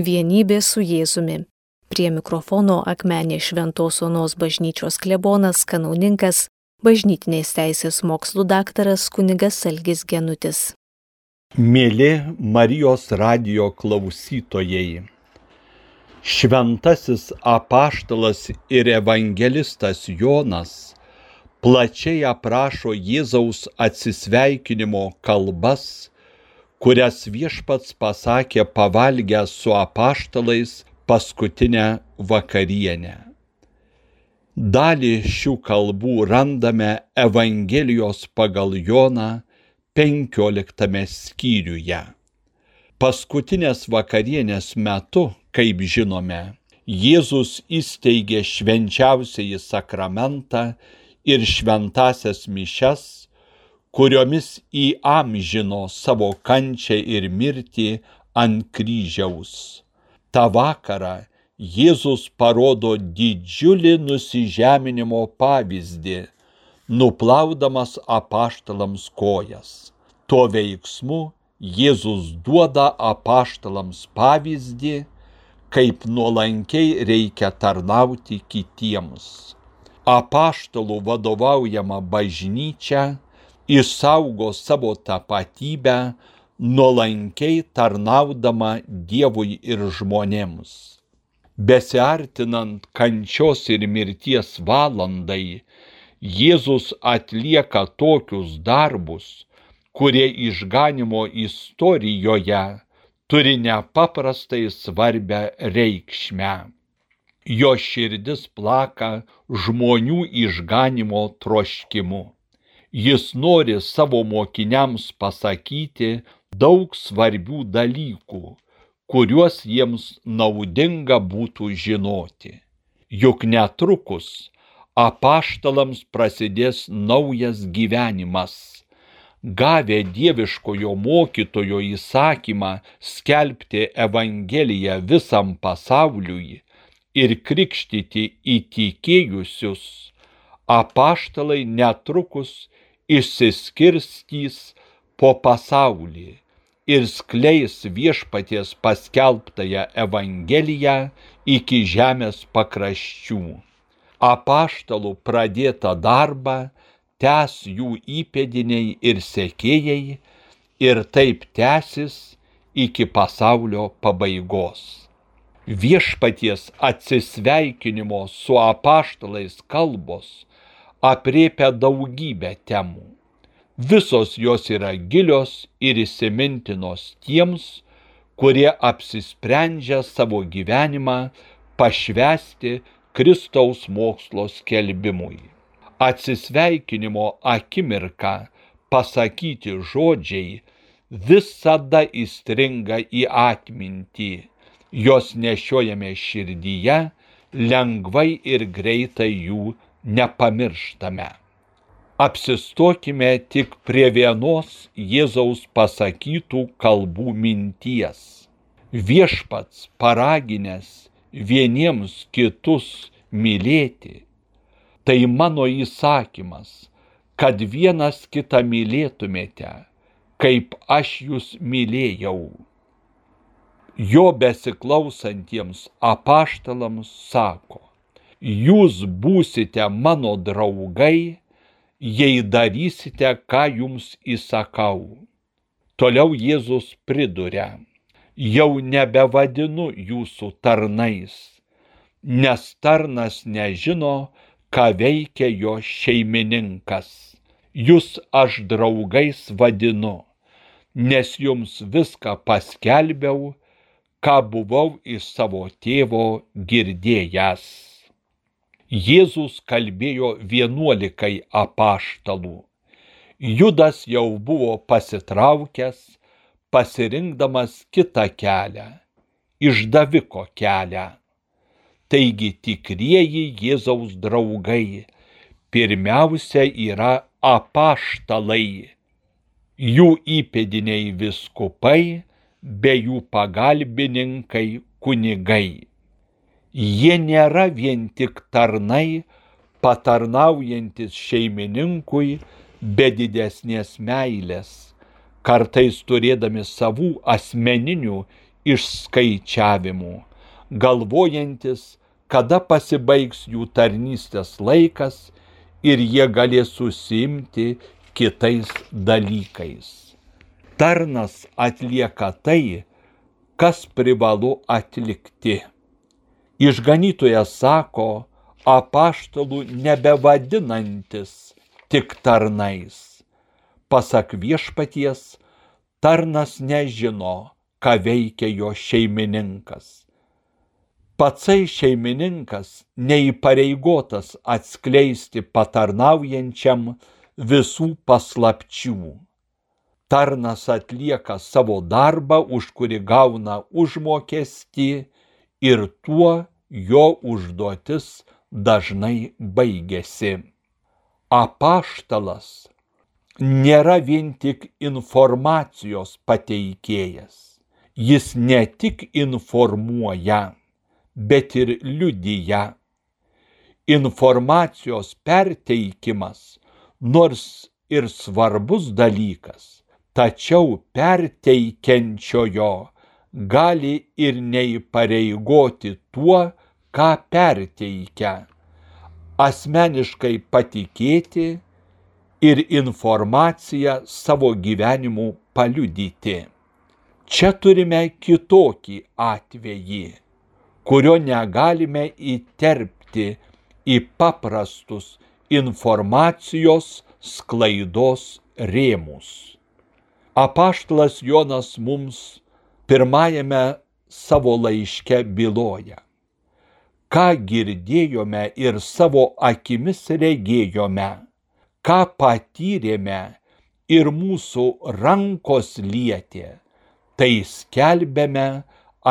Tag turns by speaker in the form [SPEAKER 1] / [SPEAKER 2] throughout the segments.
[SPEAKER 1] Vienybė su Jėzumi. Prie mikrofono akmenė Šventos Onos bažnyčios klebonas, kanauninkas, bažnytinės teisės mokslų daktaras kunigas Salgis Genutis.
[SPEAKER 2] Mėly Marijos radio klausytojai. Šventasis apaštalas ir evangelistas Jonas plačiai aprašo Jėzaus atsisveikinimo kalbas, kurias viešpats pasakė pavalgęs su apaštalais paskutinę vakarienę. Dalį šių kalbų randame Evangelijos pagal Joną 15 skyriuje. Paskutinės vakarienės metu, kaip žinome, Jėzus įsteigė švenčiausiąjį sakramentą ir šventasias mišes, kuriomis įamžino savo kančią ir mirtį ant kryžiaus. Ta vakarą Jėzus parodo didžiulį nusižeminimo pavyzdį, nuplaudamas apaštalams kojas. Tuo veiksmu Jėzus duoda apaštalams pavyzdį, kaip nuolankiai reikia tarnauti kitiems apaštalų vadovaujama bažnyčia išsaugo savo tapatybę, nuolankiai tarnaudama Dievui ir žmonėms. Besiartinant kančios ir mirties valandai, Jėzus atlieka tokius darbus, kurie išganimo istorijoje turi nepaprastai svarbę reikšmę jo širdis plaka žmonių išganimo troškimu. Jis nori savo mokiniams pasakyti daug svarbių dalykų, kuriuos jiems naudinga būtų žinoti. Juk netrukus apaštalams prasidės naujas gyvenimas. Gavę dieviškojo mokytojo įsakymą skelbti Evangeliją visam pasauliui, ir krikštyti įtikėjusius, apaštalai netrukus išsiskirstys po pasaulį ir skleis viešpaties paskelbtąją Evangeliją iki žemės pakraščių. Apaštalų pradėtą darbą tęs jų įpėdiniai ir sekėjai ir taip tęsis iki pasaulio pabaigos viešpaties atsisveikinimo su apaštalais kalbos apriepia daugybę temų. Visos jos yra gilios ir įsimintinos tiems, kurie apsisprendžia savo gyvenimą pašvesti Kristaus mokslo skelbimui. Atsisveikinimo akimirką pasakyti žodžiai visada įstringa į atmintį jos nešiojame širdyje, lengvai ir greitai jų nepamirštame. Apsistokime tik prie vienos Jėzaus pasakytų kalbų minties. Viešpats paraginęs vieniems kitus mylėti, tai mano įsakymas, kad vienas kitą mylėtumėte, kaip aš jūs mylėjau jo besiklausantiems apaštalams sako, jūs būsite mano draugai, jei darysite, ką jums įsakau. Toliau Jėzus priduria, jau nebevadinu jūsų tarnais, nes tarnas nežino, ką veikia jo šeimininkas. Jūs aš draugais vadinu, nes jums viską paskelbiau, ką buvau iš savo tėvo girdėjęs. Jėzus kalbėjo vienuolikai apaštalų. Judas jau buvo pasitraukęs, pasirinkdamas kitą kelią - išdaviko kelią. Taigi tikrieji Jėzaus draugai pirmiausia yra apaštalai, jų įpėdiniai viskupai, be jų pagalbininkai kunigai. Jie nėra vien tik tarnai, patarnaujantis šeimininkui be didesnės meilės, kartais turėdami savų asmeninių išskaičiavimų, galvojantis, kada pasibaigs jų tarnystės laikas ir jie galės susimti kitais dalykais. Tarnas atlieka tai, kas privalu atlikti. Išganytojas sako, apaštalų nebevadinantis tik tarnais. Pasak viešpaties, tarnas nežino, ką veikia jo šeimininkas. Patsai šeimininkas neįpareigotas atskleisti patarnaujančiam visų paslapčių. Tarnas atlieka savo darbą, už kurį gauna užmokestį ir tuo jo užduotis dažnai baigėsi. Apaštalas nėra vien tik informacijos pateikėjas. Jis ne tik informuoja, bet ir liudyja. Informacijos perteikimas, nors ir svarbus dalykas, tačiau perteikiančiojo gali ir neįpareigoti tuo, ką perteikia. Asmeniškai patikėti ir informaciją savo gyvenimu paliudyti. Čia turime kitokį atvejį, kurio negalime įterpti į paprastus informacijos sklaidos rėmus. Apaštlas Jonas mums pirmajame savo laiške byloja. Ką girdėjome ir savo akimis regėjome ką patyrėme ir mūsų rankos lietė, tai skelbėme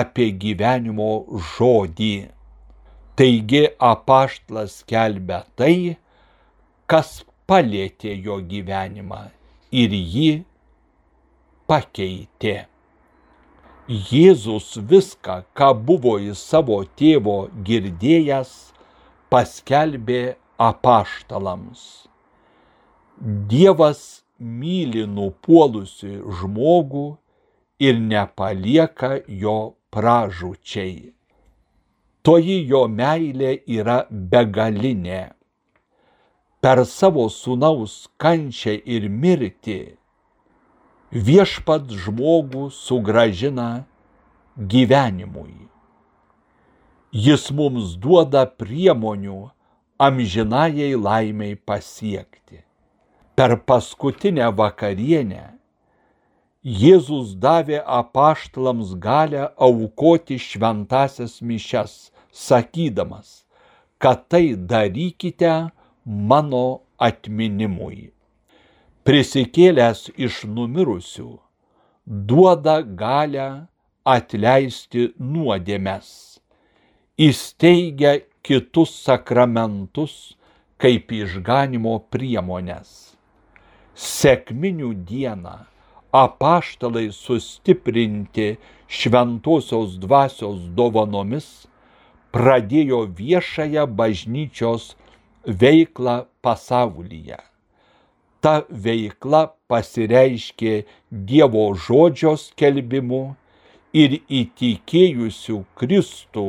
[SPEAKER 2] apie gyvenimo žodį. Taigi apaštlas skelbia tai, kas palėtė jo gyvenimą ir jį pakeitė. Jėzus viską, ką buvo į savo tėvo girdėjęs, paskelbė apaštalams. Dievas myli nupuolusi žmogų ir nepalieka jo pražučiai. Toji jo meilė yra begalinė. Per savo sunaus kančią ir mirtį viešpat žmogų sugražina gyvenimui. Jis mums duoda priemonių amžinajai laimiai pasiekti per paskutinę vakarienę Jėzus davė apaštalams galę aukoti šventasias mišes, sakydamas, kad tai darykite mano atminimui. Prisikėlęs iš numirusių, duoda galę atleisti nuodėmes, įsteigia kitus sakramentus kaip išganimo priemonės sekminių dieną apaštalai sustiprinti šventosios dvasios dovanomis pradėjo viešąją bažnyčios veiklą pasaulyje. Ta veikla pasireiškė Dievo žodžio skelbimu ir įtikėjusių Kristų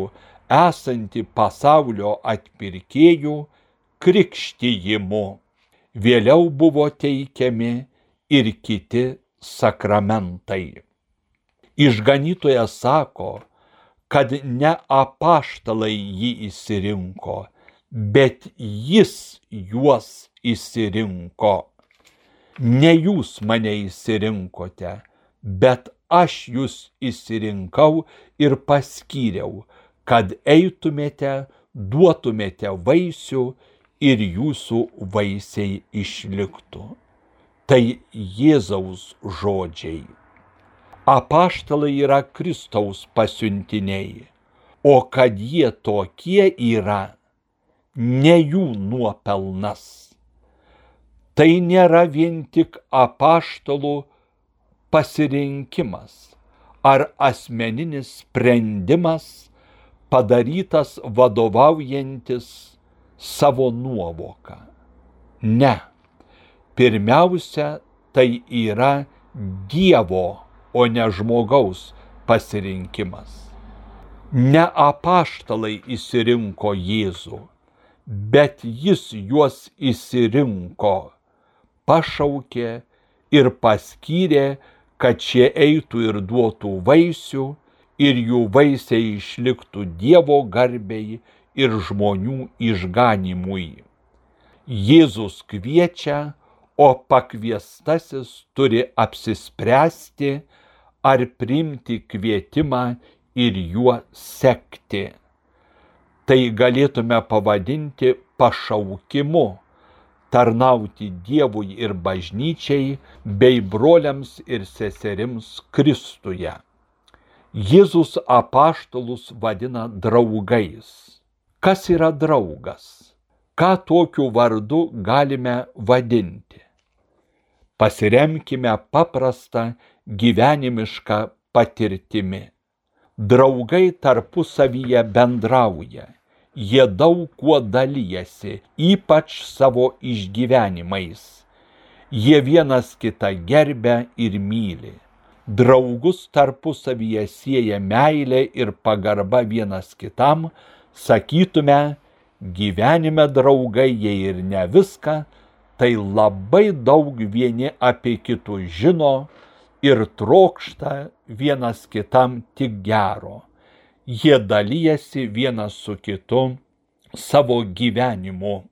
[SPEAKER 2] esantį pasaulio atpirkėjų krikštijimu. Vėliau buvo teikiami ir kiti sakramentai. Išganytojas sako, kad ne apaštalai jį įsirinko, bet jis juos įsirinko. Ne jūs mane įsirinkote, bet aš jūs įsirinkau ir paskyriau, kad eitumėte, duotumėte vaisių ir jūsų vaisiai išliktų. Tai Jėzaus žodžiai. Apaštalai yra Kristaus pasiuntiniai, o kad jie tokie yra, ne jų nuopelnas. Tai nėra vien tik apaštalų pasirinkimas ar asmeninis sprendimas padarytas vadovaujantis savo nuovoką. Ne. Pirmiausia, tai yra Dievo, o ne žmogaus pasirinkimas. Ne apaštalai įsirinko Jėzų, bet jis juos įsirinko, pašaukė ir paskyrė, kad šie eitų ir duotų vaisių, ir jų vaisiai išliktų Dievo garbei ir žmonių išganimui. Jėzus kviečia, o pakviestasis turi apsispręsti, ar priimti kvietimą ir juo sekti. Tai galėtume pavadinti pašaukimu tarnauti Dievui ir bažnyčiai bei broliams ir seserims Kristuje. Jėzus apaštalus vadina draugais. Kas yra draugas? Ką tokiu vardu galime vadinti? Pasiremkime paprastą gyvenimišką patirtimi. Draugai tarpusavyje bendrauja, jie daug kuo dalyjasi, ypač savo išgyvenimais. Jie vienas kitą gerbia ir myli. Draugus tarpusavyje sieja meilė ir pagarba vienas kitam, sakytume, gyvenime draugai jei ir ne viską, tai labai daug vieni apie kitus žino, ir trokšta vienas kitam tik gero. Jie dalyjasi vienas su kitu savo gyvenimu.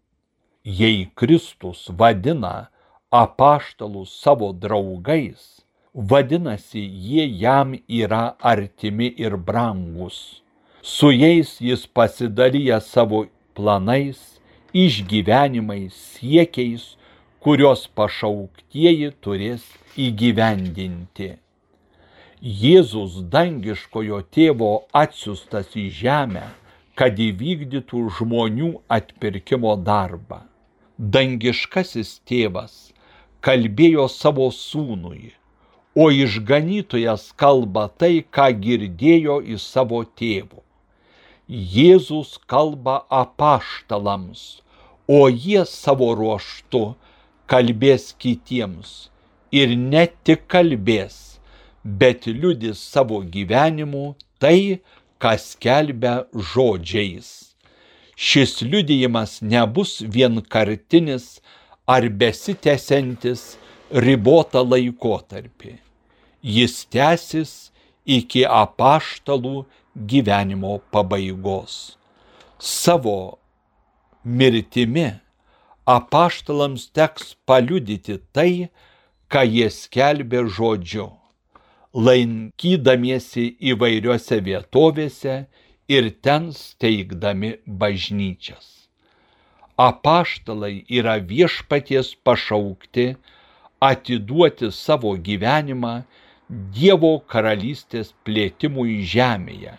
[SPEAKER 2] Jei Kristus vadina apaštalus savo draugais, vadinasi, jie jam yra artimi ir brangus. Su jais jis pasidalyja savo planais, išgyvenimais, siekiais, kurios pašauktieji turės įgyvendinti. Jėzus dangiškojo tėvo atsiustas į žemę, kad įvykdytų žmonių atpirkimo darbą. Dangiškasis tėvas kalbėjo savo sūnui, o išganytojas kalba tai, ką girdėjo iš savo tėvo. Jėzus kalba apaštalams, o jie savo ruoštu kalbės kitiems ir ne tik kalbės, bet liudys savo gyvenimu tai, kas kelbia žodžiais. Šis liudijimas nebus vienkartinis ar besitęsiantis ribotą laikotarpį. Jis tęsis iki apaštalų gyvenimo pabaigos. Savo mirtimi apaštalams teks paliudyti tai, ką jie skelbė žodžiu, lankydamiesi įvairiose vietovėse ir ten steigdami bažnyčias. Apaštalai yra viešpaties pašaukti atiduoti savo gyvenimą Dievo karalystės plėtimui žemėje,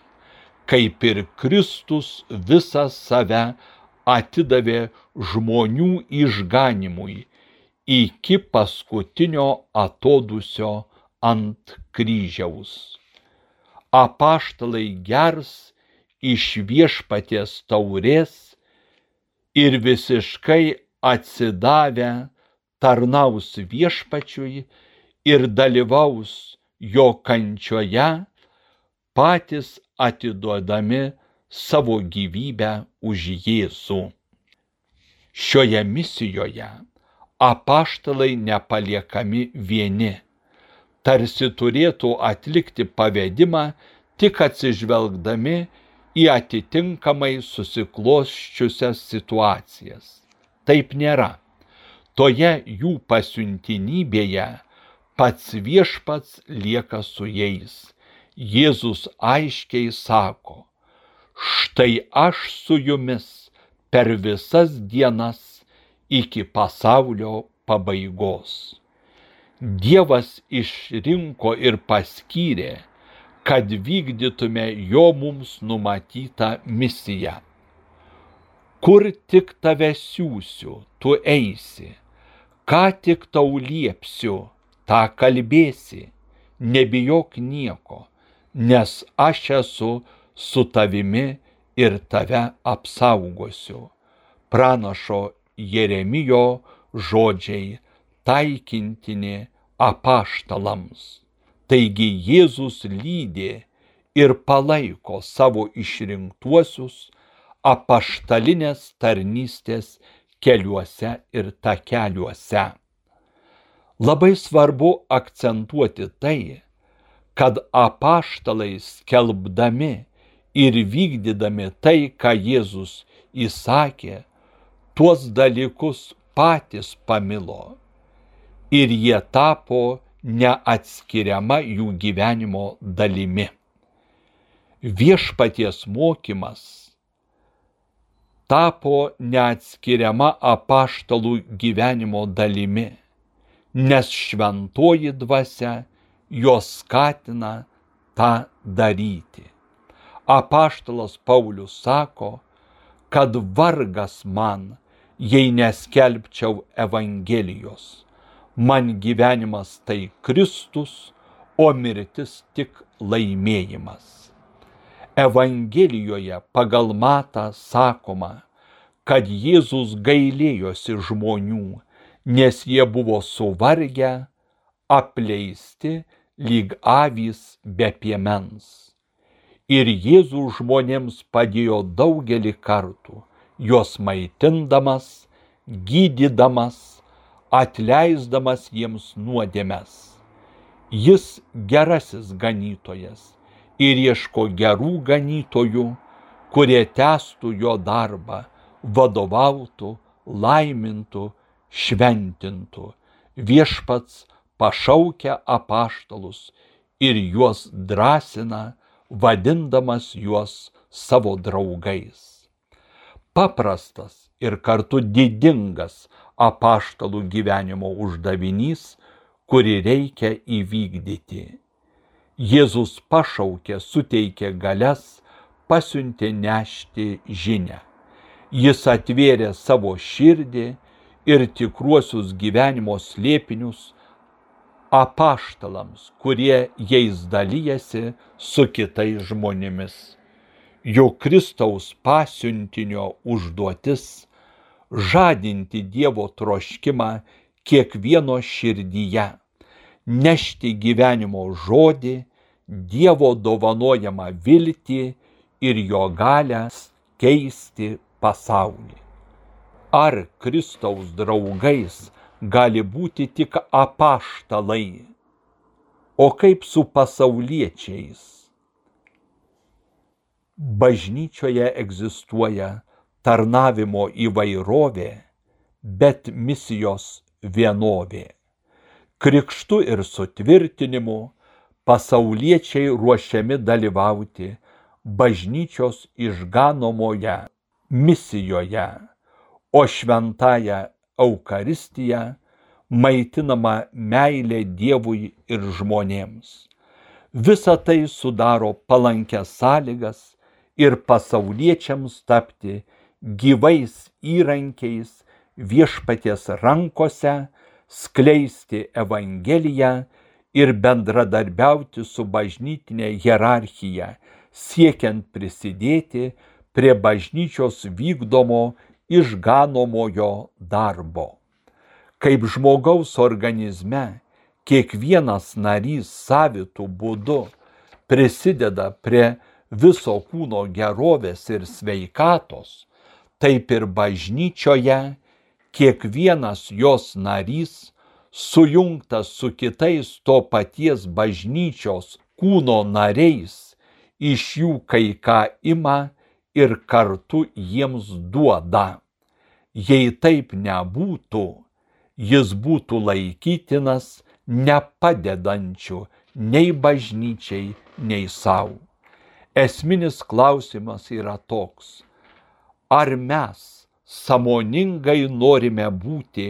[SPEAKER 2] kaip ir Kristus visą save atidavė žmonių išganimui iki paskutinio atodusio ant kryžiaus. Apaštalai gers iš viešpaties taurės ir visiškai atsidavę tarnaus viešpačiui ir dalyvaus jo kančioje, patys atiduodami savo gyvybę už Jėzų. Šioje misijoje apaštalai nepaliekami vieni, tarsi turėtų atlikti pavedimą tik atsižvelgdami į atitinkamai susiklosčiusias situacijas. Taip nėra. Toje jų pasiuntinybėje pats viešpats lieka su jais. Jėzus aiškiai sako, štai aš su jumis per visas dienas iki pasaulio pabaigos. Dievas išrinko ir paskyrė, kad vykdytume jo mums numatytą misiją. Kur tik tave siūsiu, tu eisi, ką tik tau liepsiu, tą kalbėsi, nebijok nieko, nes aš esu su tavimi ir tave apsaugosiu. Pranašo Jeremijo žodžiai taikintini apaštalams. Taigi Jėzus lydė ir palaiko savo išrinktuosius apaštalinės tarnystės keliuose ir takeliuose. Labai svarbu akcentuoti tai, kad apaštalai skelbdami ir vykdydami tai, ką Jėzus įsakė, tuos dalykus patys pamilo ir jie tapo neatskiriama jų gyvenimo dalimi. Viešpaties mokymas tapo neatskiriama apaštalų gyvenimo dalimi, nes šventoji dvasia juos skatina tą daryti. Apaštalas Paulius sako, kad vargas man, jei neskelbčiau Evangelijos. Man gyvenimas tai Kristus, o mirtis tik laimėjimas. Evangelijoje pagal matą sakoma, kad Jėzus gailėjosi žmonių, nes jie buvo suvargę, apleisti lyg avys be piemens. Ir Jėzus žmonėms padėjo daugelį kartų juos maitindamas, gydydamas, atleisdamas jiems nuodėmes. Jis gerasis ganytojas ir ieško gerų ganytojų, kurie testų jo darbą, vadovautų, laimintų, šventintų. Viešpats pašaukia apaštalus ir juos drąsina, vadindamas juos savo draugais paprastas ir kartu didingas apaštalų gyvenimo uždavinys, kurį reikia įvykdyti. Jėzus pašaukė, suteikė galias, pasiuntė nešti žinę. Jis atvėrė savo širdį ir tikruosius gyvenimo slėpinius apaštalams, kurie jais dalyjasi su kitais žmonėmis jog Kristaus pasiuntinio užduotis žadinti Dievo troškimą kiekvieno širdyje, nešti gyvenimo žodį, Dievo dovanojamą viltį ir jo galę keisti pasaulį. Ar Kristaus draugais gali būti tik apaštalai, o kaip su pasauliečiais? bažnyčioje egzistuoja tarnavimo įvairovė, bet misijos vienovė. Krikštu ir sutvirtinimu pasauliečiai ruošiami dalyvauti bažnyčios išganomoje misijoje, o šventąją Eucharistiją maitinama meilė Dievui ir žmonėms. Visa tai sudaro palankias sąlygas ir pasauliečiams tapti gyvais įrankiais viešpaties rankose, skleisti Evangeliją ir bendradarbiauti su bažnytinė hierarchija, siekiant prisidėti prie bažnyčios vykdomo išganomojo darbo. Kaip žmogaus organizme kiekvienas narys savitų būdu prisideda prie viso kūno gerovės ir sveikatos, taip ir bažnyčioje kiekvienas jos narys sujungtas su kitais to paties bažnyčios kūno nariais, iš jų kai ką ima ir kartu jiems duoda. Jei taip nebūtų, jis būtų laikytinas nepadedančiu nei bažnyčiai, nei savo esminis klausimas yra toks, ar mes samoningai norime būti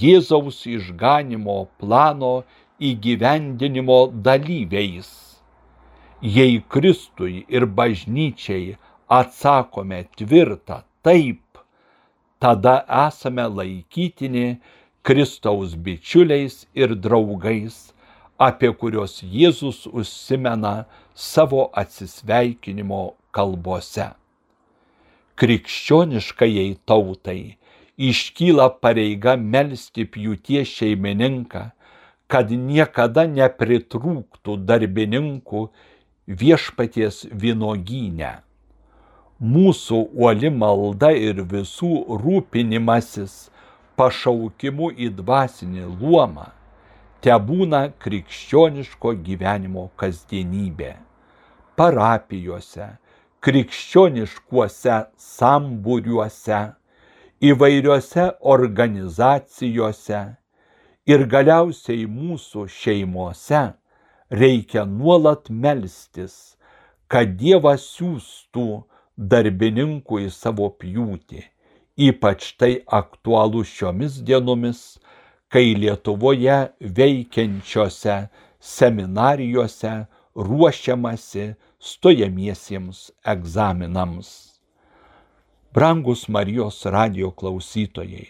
[SPEAKER 2] Jėzaus išganimo plano įgyvendinimo dalyviais. Jei Kristui ir bažnyčiai atsakome tvirtą taip, tada esame laikytini Kristaus bičiuliais ir draugais apie kuriuos Jėzus užsimena savo atsisveikinimo kalbose. Krikščioniškajai tautai iškyla pareiga melstį pjūties šeimininką, kad niekada nepritrūktų darbininkų viešpaties vynogyne. Mūsų uoli malda ir visų rūpinimasis pašaukimu į dvasinį luomą te būna krikščioniško gyvenimo kasdienybė. Parapijose, krikščioniškuose sambūriuose, įvairiose organizacijose ir galiausiai mūsų šeimose reikia nuolat melstis, kad Dievas siūstų darbininkų į savo pjūtį. Ypač tai aktualu šiomis dienomis, kai Lietuvoje veikiančiose seminarijose ruošiamasi stojamiesiems egzaminams. Brangus Marijos radio klausytojai,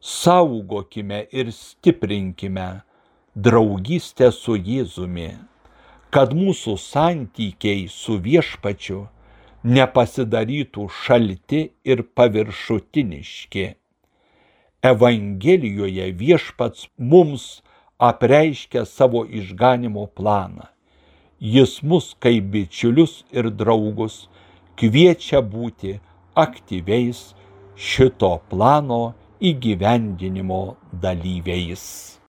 [SPEAKER 2] saugokime ir stiprinkime draugystę su Jėzumi, kad mūsų santykiai su viešpačiu nepasidarytų šalti ir paviršutiniški. Evangelijoje viešpats mums apreiškia savo išganimo planą. Jis mus kaip bičiulius ir draugus kviečia būti aktyviais šito plano įgyvendinimo dalyviais.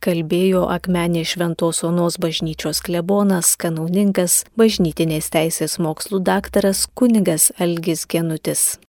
[SPEAKER 1] Kalbėjo Akmenė Šventos Onos bažnyčios klebonas, kanauninkas, bažnytinės teisės mokslų daktaras kunigas Algis Genutis.